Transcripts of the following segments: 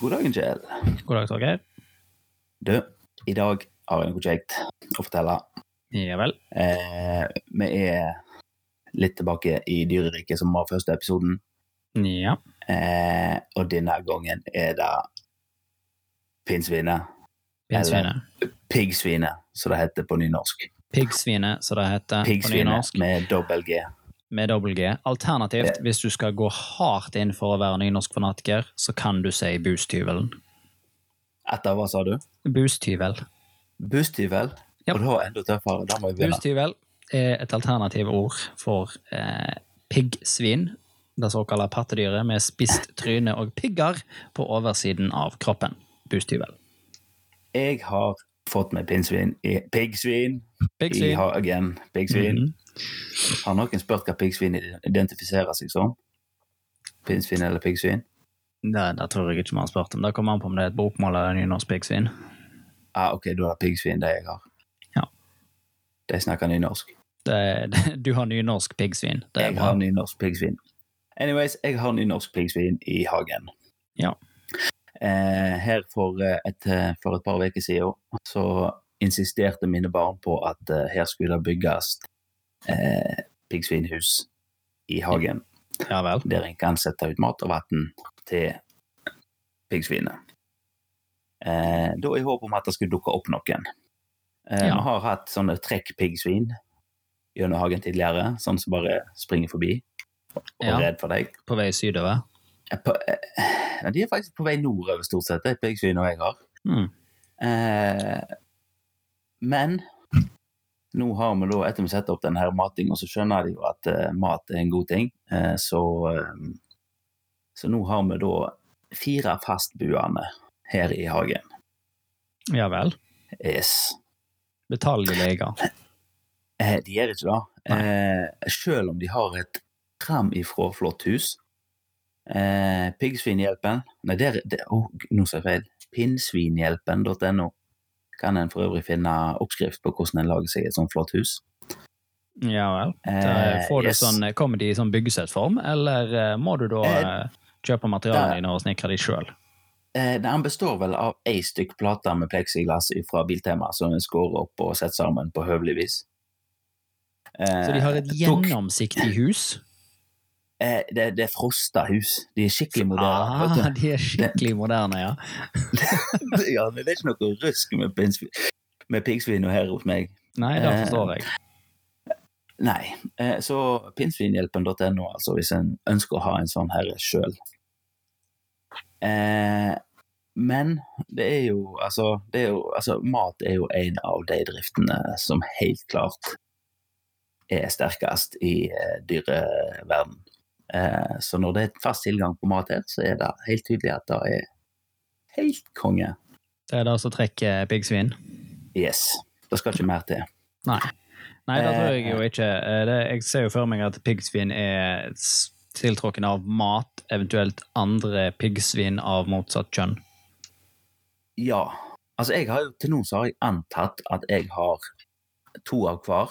God dagen, Kjell. God dag, Torgeir. Du, i dag har jeg noe kjekt å fortelle. Ja vel. Eh, vi er litt tilbake i dyreriket, som var første episoden. Ja. Eh, og denne gangen er det pinnsvinet. Pinnsvinet. Piggsvinet, som det heter på nynorsk. Piggsvinet, som det heter på Piggsvinet nynorsk, med dobbel G. med dobbel G. Alternativt, hvis du skal gå hardt inn for å være nynorsk fanatiker, så kan du si bustyvelen. Etter hva sa du? Bustyvel. Bustyvel? Ja. Og var enda tøffere. Da må vi begynne. Bustyvel er et alternativ ord for eh, piggsvin, det såkalte pattedyret med spist tryne og pigger på oversiden av kroppen. Bustyvel. Jeg har fått meg pinnsvin i Piggsvin i hagen. Piggsvin. Mhm. Har noen spurt hva piggsvin identifiserer seg som? Pinnsvin eller piggsvin? Det, det tror jeg ikke vi har spurt om. Det kommer an på om det er et bokmål eller nynorsk piggsvin. Ah, ok, da er det piggsvin det jeg har. Ja. De snakker nynorsk. Det, det, du har nynorsk piggsvin. Det Jeg bra. har nynorsk piggsvin. Anyways, jeg har nynorsk piggsvin i hagen. Ja. Eh, her for eh, et, eh, for et par uker siden så insisterte mine barn på at eh, her skulle det bygges eh, piggsvinhus i hagen. Ja vel. der en kan sette ut mat og vann til piggsvinet. Eh, da i håp om at det skulle dukke opp noen. Eh, Ja. Vi har hatt sånne trekk-piggsvin gjennom hagen tidligere, sånn som bare springer forbi og er Ja. redd for deg. På vei sydover. Eh, På, eh, de er faktisk på vei nordover, stort sett, de piggsvinene jeg har. Mm. Eh, men nå har vi da, etter vi setter opp denne matinga, så skjønner de jo at eh, mat er en god ting. Eh, så, eh, så nå har vi da fire fastboende her i hagen. Ja vel. Yes. Betaler de leger? Eh, de gjør ikke det. Eh, selv om de har et framifrå flott hus. Eh, Piggsvinhjelpen Nei, der, der, oh, nå sa jeg feil. Pinnsvinhjelpen.no kan en for øvrig finne oppskrift på hvordan en lager seg et sånt flott hus. Ja vel. Eh, Da får du yes. sånn, kommer de i sånn byggesettform, eller eh, må du da Eh, eh, kjøpe materialene dine og snekre de sjøl? Eh, Den består vel av ei stykk plate med pleksiglass fra Biltema som en skårer opp og setter sammen på høvelig vis. Eh, Så de har et gjennomsiktig hus? Eh, det, det er frosta hus. De er skikkelig moderne. Ah, de er skikkelig moderne, ja. ja, men det er ikke noe rusk med, pinnsvin- med piggsvin her hos meg. Nei, det Eh, forstår jeg. Nei. Eh, så pinnsvinhjelpen.no, altså, hvis en ønsker å ha en sånn herre sjøl. Eh, men det er jo altså, det er jo altså Mat er jo en av de driftene som helt klart er sterkest i eh, dyreverden. Eh, så når det er fast tilgang på mat her, så er det helt tydelig at det er helt konge. Det er det som trekker piggsvin? Yes. Det skal ikke mer til. Nei. Nei, det tror jeg Eh, jo ikke. Eh, Det, jeg ser jo for meg at piggsvin er tiltrukken av mat, eventuelt andre piggsvin av motsatt kjønn. Ja. Altså, jeg har til nå så har jeg antatt at jeg har to av hver.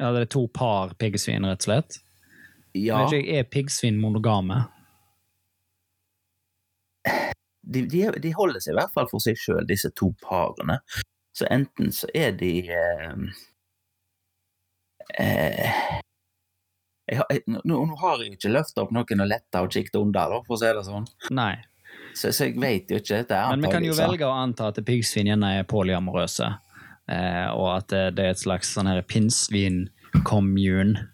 Ja, det er to par piggsvin, rett og slett. Ja, Vet ikke, er piggsvin monogame? de, de, de holder seg i hvert fall for seg sjøl, disse to parene. Så enten så er de eh, eh, jeg nå, nå har jeg jo ikke løfta opp noen og letta og kikket under, for å si det sånn. Nei. Så, så jeg vet jo ikke. Dette Men vi kan jo velge å anta at piggsvin gjerne er polyamorøse, eh, og at det, det er et slags sånn her pinnsvin-commune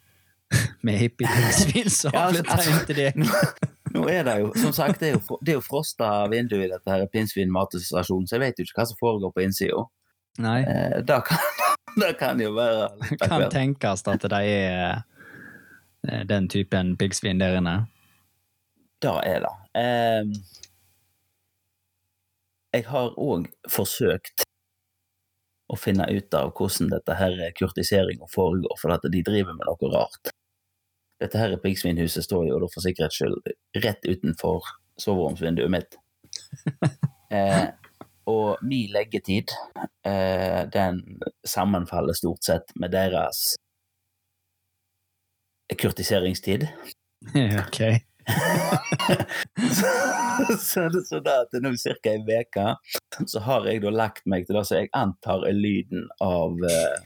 med hippie-piggsvin som Ja, altså, flytta inn til deg. Nå er det jo, som sagt, det er jo, det er jo frosta vindu i dette her pinnsvin matestasjon, så jeg vet jo ikke hva som foregår på innsida. Nei, Eh, det, kan, det kan jo være Det kan tenkes at det er eh, den typen piggsvin der inne. Det er det. Eh, jeg har òg forsøkt å finne ut av hvordan dette her kurtiseringa foregår, for at de driver med noe rart. Dette her piggsvinhuset står jo da for sikkerhets skyld rett utenfor soveromsvinduet mitt. Eh, og min leggetid, eh, den sammenfaller stort sett med deres kurtiseringstid. ok. så, så, det- så da at nå ca. ei uke så har jeg da lagt meg til det som jeg antar er lyden av eh,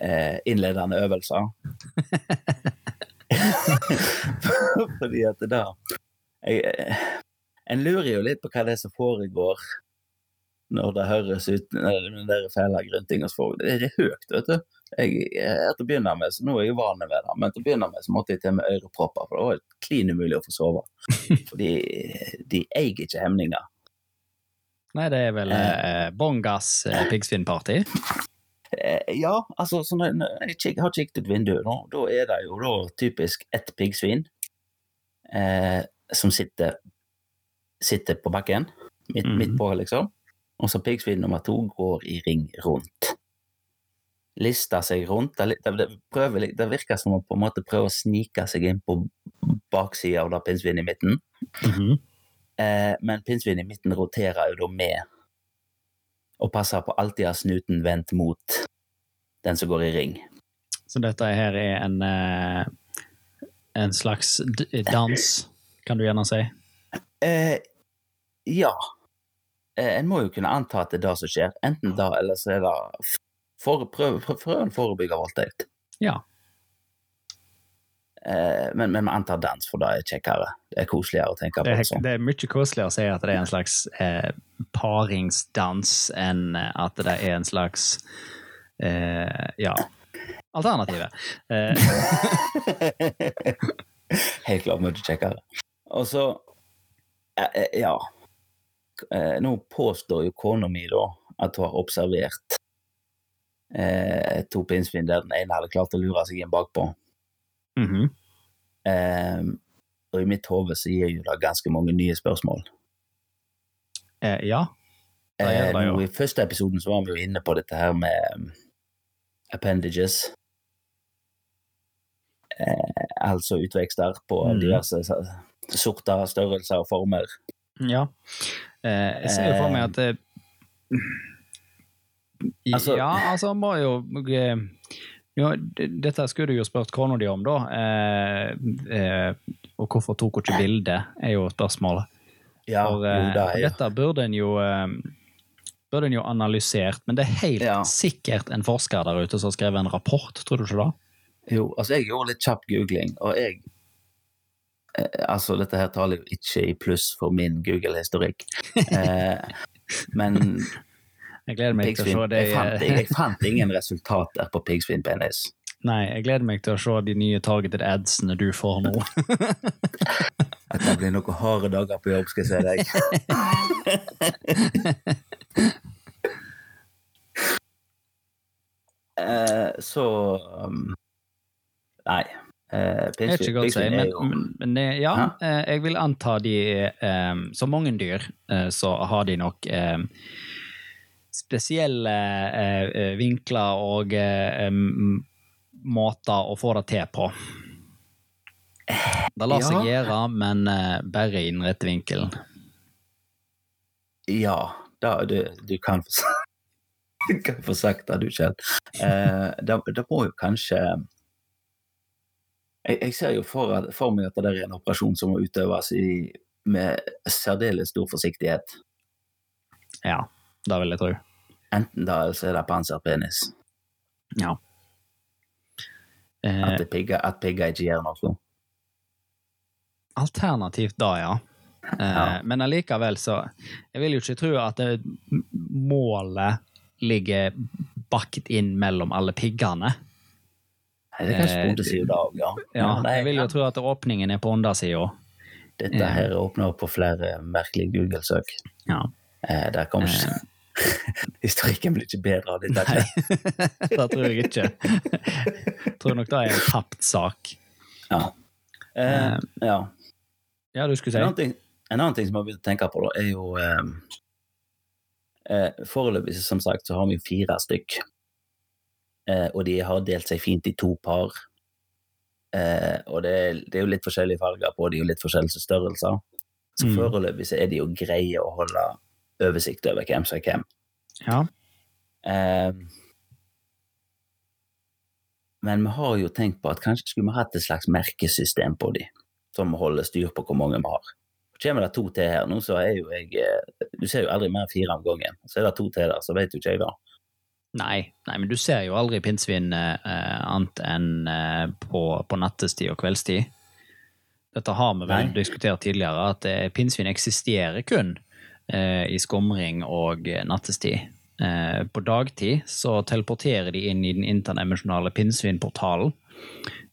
eh, innledende øvelser. Fordi at da jeg, eh, En lurer jo litt på hva det er som foregår når det høres ut den der fæle gryntinga som. Det er høyt, vet du. Jeg, jeg, til å begynne med, så Nå er jeg jo vane ved det, men til å begynne med så måtte jeg til med ørepropper, for det var klin umulig å få sove. Fordi de eier ikke hemninger. Nei, det er vel eh, Bongas eh, piggsvinparty. Eh, ja, altså så når jeg har kikket ut vinduet nå, da er det jo da typisk ett piggsvin eh, som sitter, sitter på bakken, midt, mm. midt på, liksom. Og så piggsvin nummer to går i ring rundt. Lister seg rundt. Det, det, det, prøver, det virker som å på en måte prøve å snike seg inn på baksida av det pinnsvinet i midten. Mhm. Eh, men pinnsvinet i midten roterer jo da med og passer på alltid å ha snuten vendt mot den som går i ring. Så dette her er en eh, en slags dans, kan du gjerne si. Eh, ja. Eh, en må jo kunne anta at det er det som skjer. Enten da, eller så er det for, prøv, prøv, prøv å forebygge voldtekt. Ja. Eh, men, men vi antar dans, for det er kjekkere. Det er koseligere å tenke på Det det er, sånn. det er mye koseligere å si at det er en slags eh, paringsdans enn at det er en slags ja, alternativet. Eh, Helt klart mye kjekkere. Og så eh, eh, Ja. Eh, Nå påstår jo kona mi da at hun har observert eh, to pinnsvin der den ene hadde klart å lure seg inn bakpå. mhm. Eh, og i mitt hode så gir jo det ganske mange nye spørsmål. eh, ja. Det Eh, det I første episoden så var vi jo inne på dette her med appendages. Eh, altså utvekster på mm. diverse sorter, størrelser og former. Ja. Eh, jeg ser jo for meg at eh, i- Altså- Ja, altså må jo eh, ja, Dette skulle du jo spurt kona di om, da. Eh, eh, og hvorfor tok hun ikke bilde, er jo spørsmålet. Ja, For, jo, det er jo dette burde en jo burde en jo analysert, men det er helt Ja. sikkert en forsker der ute som har skrevet en rapport, tror du ikke det? Jo, altså jeg gjorde litt kjapp googling, og jeg eh, Altså, dette her taler jo ikke i pluss for min Google-historikk. Eh, men Jeg gleder meg til å se det. jeg, fant, jeg, jeg fant ingen resultater på piggsvinpenis. Nei, jeg gleder meg til å se de nye targeted adsene du får nå. At det blir noen harde dager på jobb, skal jeg si deg. Eh, så um, Nei. Eh, Det er ikke godt å si, men, jo men, det- ja, eh, jeg vil anta de um, Som mange dyr, uh, så har de nok um, spesielle eh, vinkler og måter å få det til på. Det lar seg Ja. gjøre, men bare i den rette vinkelen. Ja, da, du, du kan kan få sagt det, du, Kjell. Eh, det, det må jo kanskje jeg, jeg ser jo for, at- for meg at det er en operasjon som må utøves i, med særdeles stor forsiktighet. Ja, det vil jeg tro. Enten da, eller så er det panserpenis. Ja. Eh, At pigger, at pigger ikke gjør noe. Alternativt da, ja. Eh, Ja. Men allikevel så Jeg vil jo ikke tro at det, målet ligger bakket inn mellom alle piggene. Nei, Det er kanskje Eh, på undersida òg, ja. Ja, jeg vil jo tro at åpningen er på undersida. Dette her åpner opp for flere merkelige Google-søk. Ja. Eh, der kommer ikke Historikken blir ikke bedre av dette. Nei, det tror jeg ikke. Jeg tror nok det er en tapt sak. Ja. Eh, ja. Ja, du skulle En si? annen ting, en annen ting som jeg har begynt å tenke på, da, er jo eh, eh, Foreløpig, som sagt, så har vi fire stykk. Eh, og de har delt seg fint i to par. Eh, og det er, det jo litt forskjellige farger på de, og litt forskjellige størrelser. Så Mm. foreløpig så er de jo greie å holde oversikt over hvem som er hvem. Ja. Eh, men vi har jo tenkt på at kanskje skulle vi hatt et slags merkesystem på de. som holder styr på hvor mange vi har. Kommer det to til her nå, så er jo jeg eh, Du ser jo aldri mer enn fire om gangen. Så er det to til der, så vet jo ikke jeg det. Nei, nei, men du ser jo aldri pinnsvin eh, annet enn eh, på, på nattestid og kveldstid. Dette har vi vel Nei. diskutert tidligere, at eh, pinnsvin eksisterer kun eh, i skumring og eh, nattestid. Eh, på dagtid så teleporterer de inn i den interdimensjonale pinnsvinportalen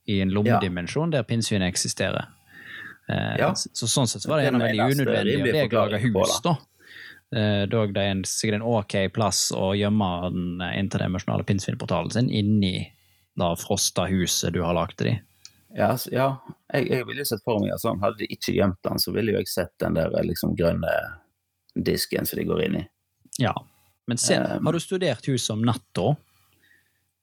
i en lommedimensjon der pinnsvin eksisterer. Eh, Ja. Så sånn sett var det en gjerne veldig det unødvendig å på hus, da. Eh, Dog det er en, sikkert en ok plass å gjemme den internasjonale interdimensjonale pinnsvinportalen sin inni det frosta huset du har lagd til dem. Ja, ja. Jeg, jeg ville sett for meg at sånn, hadde de ikke gjemt den, så ville jo jeg sett den der eh, liksom grønne disken som de går inn i. Ja. Men se, Um, har du studert huset om natta?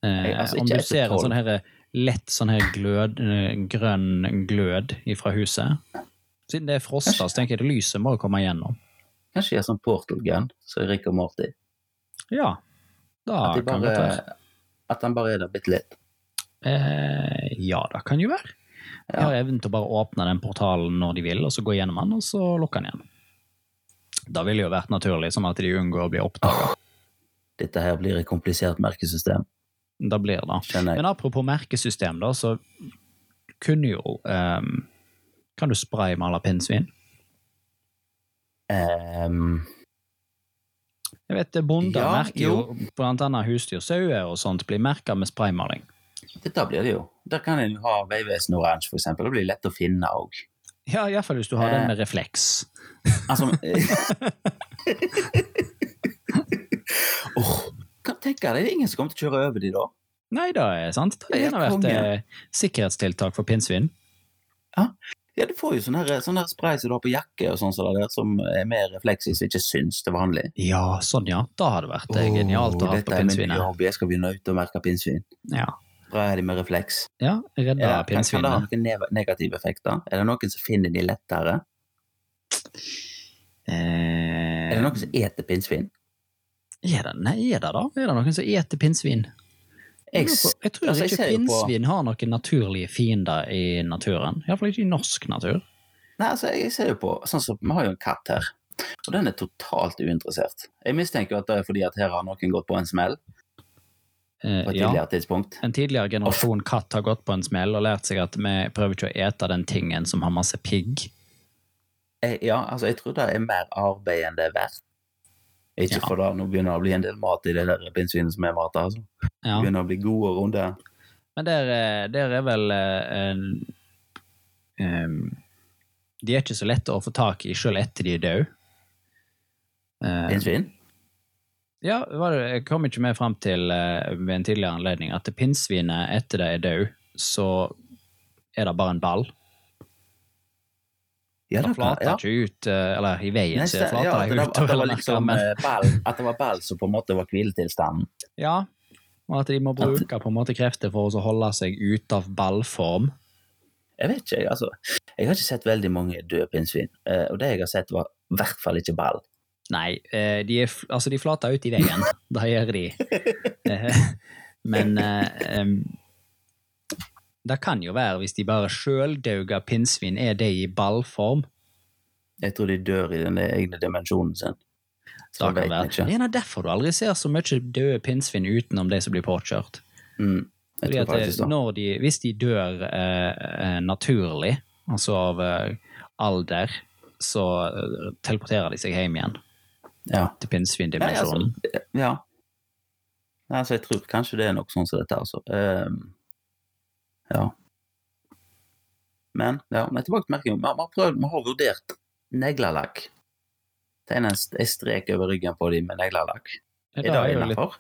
Eh, altså, om du ser en sånn her lett sånn her glød, eh, grønn glød ifra huset Siden det er frosta, så tenker jeg at lyset må jo komme igjennom. Kanskje jeg er sånn portal gun, så Rick og Morty. Ja, da At, de kan det være. bare, at han bare er der bitte litt. Eh, ja, det kan jo være. De har evnen til å bare åpne den portalen når de vil, og så gå gjennom den, og så lukke den igjen. Da ville jo vært naturlig, som at de unngår å bli oppdaga. Dette her blir et komplisert merkesystem, Da blir det. Men apropos merkesystem, da, så kunne jo um, Kan du spraymale pinnsvin? Um, Jeg vet det Bonder Ja, merker jo blant annet husdyr, sauer og sånt, blir merka med spraymaling. dette blir det jo. Der kan en ha Vegvesen oransje, eksempel. Det blir lett å finne òg. Ja, iallfall hvis du har Eh. den med refleks. Altså Åh, kan tenke jeg det er ingen som kommer til å kjøre over de da. Nei, det er sant. Det har vært eh, sikkerhetstiltak for pinnsvin. Ja, ja, du får jo sånn spray som du har på jakke og sånn som det der, som er mer refleksivt, som ikke syns til vanlig. Ja, sånn ja. Da hadde det vært eh, genialt å ha på Dette er min jobb, jeg skal begynne ut og merke pinnsvin. Ja. Sprayer de med refleks. ja, redda Ja, kan, kan det ha noen neg- negative effekter? Er det noen som finner de lettere? Er det Eh, noen som eter pinnsvin? Er det, nei, er det da? Er det noen som eter pinnsvin? Jeg, Jeg, tror altså, ikke pinnsvin har noen naturlige fiender i naturen. Iallfall ikke i norsk natur. Nei, altså, jeg ser jo på sånn som, Vi har jo en katt her, og den er totalt uinteressert. Jeg mistenker jo at det er fordi at her har noen gått på en smell Eh, på et ja, tidligere tidspunkt. en tidligere generasjon katt har gått på en smell og lært seg at vi prøver ikke å ete den tingen som har masse pigg. Ja, altså, jeg tror det er mer arbeid enn det er verdt. Ikke Ja. for da, nå begynner det å bli en del mat i det der pinnsvinet som er mat, altså. Ja. Begynner å bli gode og runde. Men der, eh, der er vel eh, en um, De er ikke så lette å få tak i sjøl etter de er døde. Eh, Pinnsvin? ja, det, jeg kom ikke med fram til uh, ved en tidligere anledning at pinnsvinet etter det er død, så er det bare en ball. Ja, da flater ja. ikke ut, eh, eller i veien Nei, så flater ja, det at, ut. at det var liksom eh, at det var ball som på en måte var hviletilstanden. Ja, og at de må bruke på en måte krefter for å holde seg ute av ballform. Jeg vet ikke, jeg, altså. Jeg har ikke sett veldig mange døde pinnsvin, eh, og det jeg har sett var i hvert fall ikke ball. Nei, de, er, altså de flater ut i veien. Det gjør de. Men em, det kan jo være hvis de bare sjøldauga pinnsvin er det i ballform. Jeg tror de dør i den egne dimensjonen sin. Så Det. Det er gjerne derfor du aldri ser så mye døde pinnsvin utenom de som blir påkjørt. Mm, det, det. når de, hvis de dør eh, eh, naturlig, altså av eh, alder, så eh, teleporterer de seg hjem igjen Ja. til pinnsvindimensjonen. Ja, altså, ja. Nei, altså, jeg tror kanskje det er noe sånn som dette, altså. Ehm, ja. Men, ja, men tilbake til merking. Vi har, vi har prøvd, vi har vurdert neglelakk. Tegne en en strek over ryggen på dem med neglelakk. Ja, Er da det innafor?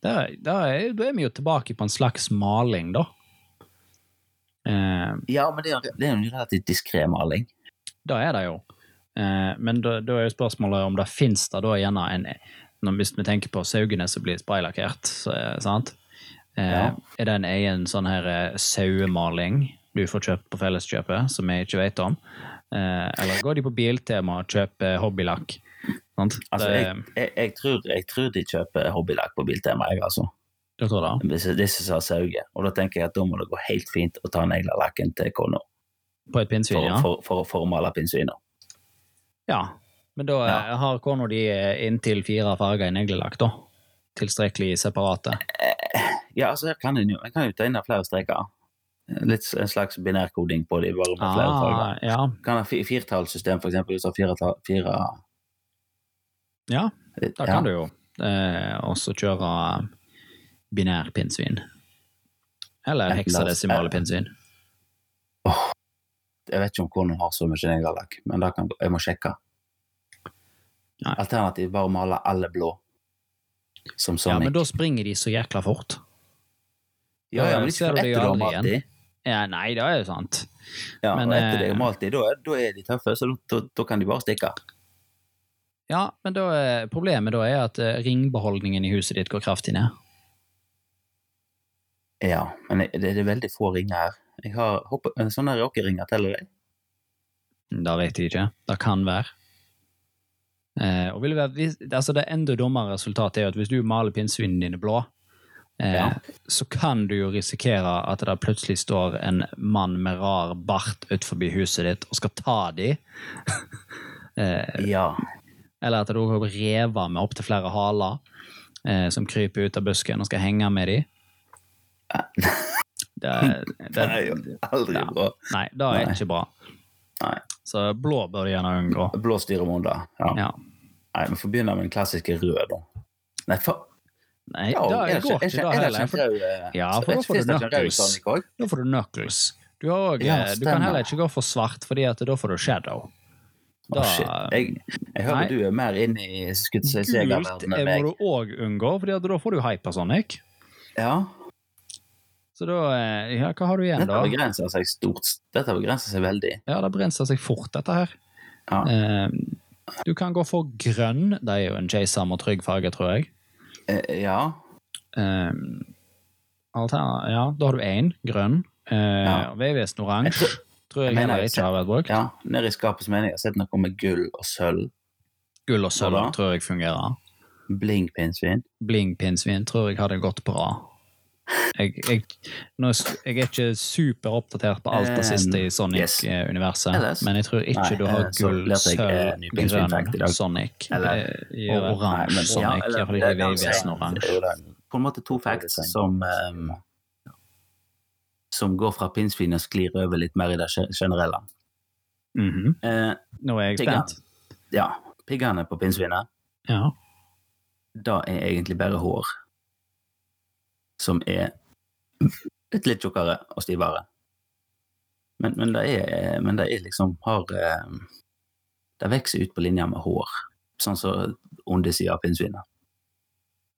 Da, da, er, da er vi jo tilbake på en slags maling, da. Eh, Ja, men det er, det er jo en relativt diskré maling. da er det jo. Eh, men da, da er jo spørsmålet om det fins det da gjerne en når, Hvis vi tenker på saugene som blir spraylakkert, så, sant? Eh, Ja. Er det en egen sånn her eh, sauemaling du får kjøpt på Felleskjøpet, som jeg ikke vet om? Eh, eller går de på Biltema og kjøper hobbylakk? Sant? Altså, jeg, jeg, jeg, tror, jeg tror de kjøper hobbylakk på Biltema, jeg, altså. Du tror det? disse, som har. Og da tenker jeg at da må det gå helt fint å ta neglelakken til kona På et pinnsvin, ja? for, for, for å male pinnsviner. Ja. Men da Ja. har kona di eh, inntil fire farger i neglelakk, da? Tilstrekkelig separate? Ja, altså kan en jo, jo tegne flere streker. Litt en slags binærkoding på de, bare med flere farger. Ah, ja. Kan ha fi- firtallssystem, for eksempel, hvis du har fire, fire ja, da ja. kan du jo eh, også kjøre binær pinnsvin. Eller heksadesimale pinnsvin. Oh, Jeg vet ikke om kona har så mye neglelakk, men kan, jeg må sjekke. Nei. Alternativt bare male alle blå. Som Ja, men da springer de så jækla fort. ja, ja, men de ser får etter igjen. alltid. Ja, nei, det er jo sant. Ja, Men, og etter det eh, om alltid, da, da er de tøffe, så da, kan de bare stikke. Ja, men da er, problemet da er at eh, ringbeholdningen i huset ditt går kraftig ned. Ja, men det, er veldig få ringer her. Jeg har hoppet, sånne rockeringer teller det. Det vet jeg ikke. Det kan være. Eh, og vil være, hvis, altså det enda dummere resultatet er jo at hvis du maler pinnsvinene dine blå, eh, Ja. så kan du jo risikere at det plutselig står en mann med rar bart utenfor huset ditt og skal ta de. eh, Ja. eller at du har rever med opptil flere haler eh, som kryper ut av busken og skal henge med de. Det, det, Det er jo aldri ja. bra. Nei, det er Nei. ikke bra. Nei. Så blå bør du gjerne unngå. Blå styremåneder. Ja. Ja. Nei, vi får begynne med den klassiske røde, da. Nei, for, Nei, ja, da er det ikke- ikke er det ikke For, en rød, eh, Ja, for da får du knuckles. Da får du knuckles. Du, har også, Ja, du kan heller ikke gå for svart, fordi at da får du shadow. Da, shit. Jeg, jeg hører Nei. du er mer inne i skulle enn meg. Gult eh, må du òg unngå, fordi da får du Hypersonic. Ja, Så da eh, Ja, hva har du igjen, dette da? begrenser seg stort. Dette begrenser seg veldig. Ja, det begrenser seg fort, dette her. Ja. Eh, du kan gå for grønn. Det er jo en J-Sam og trygg farge, tror jeg. Eh, ja. Eh, alter, ja, da har du én grønn. Uh, Ja. Jeg oransje tror, tror jeg jeg heller ikke har vært brukt. ja, nede i skapets jeg har sett noe med gull og sølv. Gull og sølv tror jeg fungerer. Bling-pinnsvin. Bling-pinnsvin tror jeg hadde gått bra. Jeg, jeg, nå, jeg er ikke superoppdatert på alt det siste i. Sonic-universet, yes. men jeg tror ikke Nei, du har eh, gull, eh, sølv, dag. grønn Sonic Eller- eh, i oransje Sonic, ja, eller- det- det- det- det det. På en måte to facts som um, som går fra pinnsvin og sklir over litt mer i det generelle. generelle. -hmm. uh, Nå er jeg spent. ja, piggene på pinnsvinet, Ja. da er egentlig bare hår. Som er litt litt tjukkere og stivere. Men, men, det er, men det er liksom har eh, Det vokser ut på linja med hår, sånn som undersida av pinnsvinet.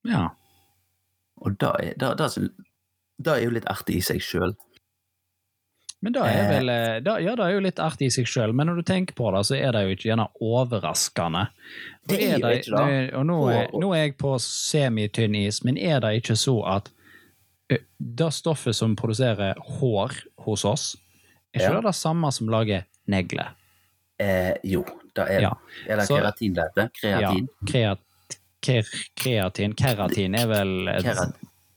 ja. Og det er, er jo litt artig i seg sjøl. Men det er Eh. vel eh, da, Ja, det er jo litt artig i seg sjøl, men når du tenker på det, så er det jo ikke gjerne overraskende. Det er jo det- ikke det. Og nå er, nå er jeg på semitynn is, men er det ikke så at det stoffet som produserer hår hos oss, er ikke Ja. det det samme som lager negler? Eh, jo, det er det. Ja. Er det Så- keratin det heter? Kreatin? Ja, kreat, ker, kreatin Keratin er vel et, Kerat-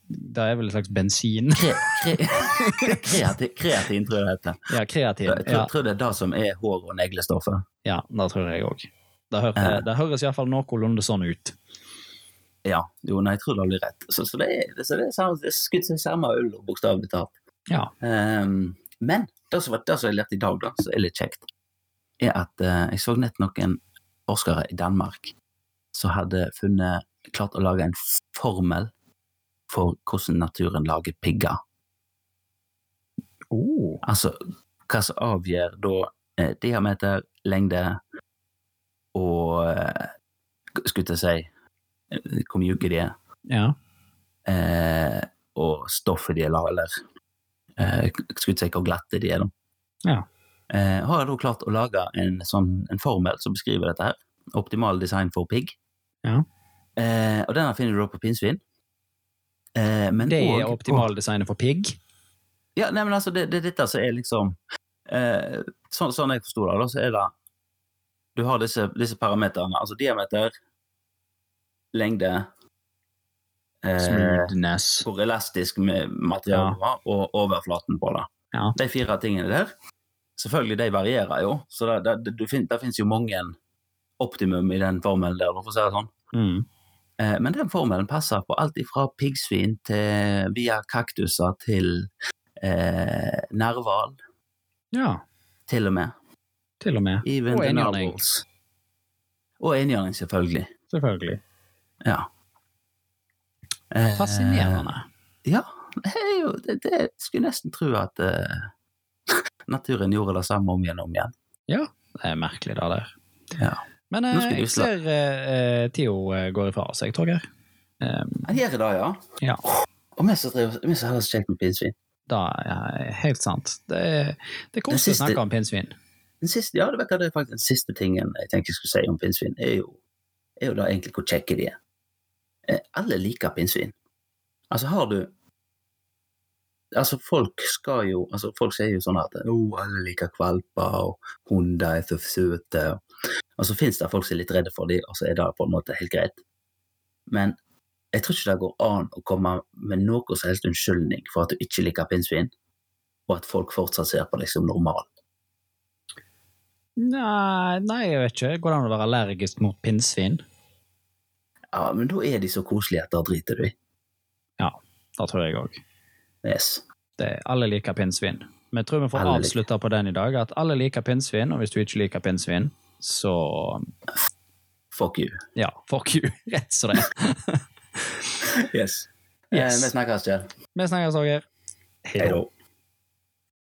Det er vel en slags bensin? Kre, kre, kreatin, kreatin, tror jeg det heter. Ja, kreatin. Jeg tror, Ja, tror det er det som er hår- og neglestoffet. ja det tror jeg òg. Det, hør, Eh. det høres iallfall noenlunde sånn ut. Ja, jo, nei, jeg tror du har rett. Så, så det så det samme- det skutt seg samme ull, bokstavelig talt. Ja. Um, men det som, det som jeg lærte i dag, da, som er litt kjekt, er at uh, jeg så nett noen forskere i Danmark som hadde funnet, klart å lage en formel for hvordan naturen lager pigger. Oh. Altså, hva som avgjør da eh, diameter, lengde og eh, Skulle jeg si hvor mjuke de er, Ja. eh, og stoffet de er laget, eller eh, skulle si hvor glatte de er, da. Ja. Eh, har jeg da klart å lage en, sånn, en formel som beskriver dette her. Optimal design for pigg. Ja. Eh, og denne finner du da på pinnsvin. Eh, Det er også- optimaldesignet for pigg. Ja, nei, men altså, det, det dette som er liksom eh, sånn, sånn jeg forsto det, da, så er det Du har disse, disse parameterne, altså diameter, lengde eh, Smoothness. hvor elastisk materialet var, og overflaten på det. Ja. De fire tingene der, selvfølgelig de varierer jo, så det, det, det, fin- det finnes jo mange optimum i den formelen der, for å si det sånn. Mm. Eh, men den formelen passer på alt ifra piggsvin til via kaktuser til eh, narhval. ja, til og med. til og med. Even Og enhjørning. Og enhjørning, selvfølgelig. Selvfølgelig. Ja. Eh, Fascinerende. Ja, det jo det, det skulle nesten tro at eh, naturen gjorde det samme om igjen og om igjen. Ja, det er merkelig det der. Ja. Men eh, jeg ser eh, eh, går ifra seg, Torgeir. Um, Han gjør det, ja. ja, Og vi som har det kjekt med pinnsvin. det er helt sant. Det det er koselig å snakke om pinnsvin. Den siste, ja, vet det er faktisk den siste tingen jeg tenker jeg skulle si om pinnsvin, er jo, er jo da egentlig hvor kjekke de er. Eh, Alle liker pinnsvin. Altså, har du Altså, folk skal jo altså Folk sier jo sånn at oh, alle liker valper, og hunder er så søte. Og så finnes det folk som er litt redde for dem, og så er det på en måte helt greit. Men jeg tror ikke det går an å komme med noe som helst unnskyldning for at du ikke liker pinnsvin, og at folk fortsatt ser på deg som normal. Nei, nei, jeg vet ikke. Går det an å være allergisk mot pinnsvin? Ja, men da er de så koselige at da driter du i. Ja, Det tror jeg òg. Yes. Alle liker pinnsvin. Vi tror vi får Alle liker. avslutte på den i dag. At alle liker pinnsvin, og hvis du ikke liker pinnsvin, så Fuck you. ja, fuck you. Rett som det er. Yes. Yes. Eh, vi snakkes, Kjell. Vi snakkes, Åger. Hei da.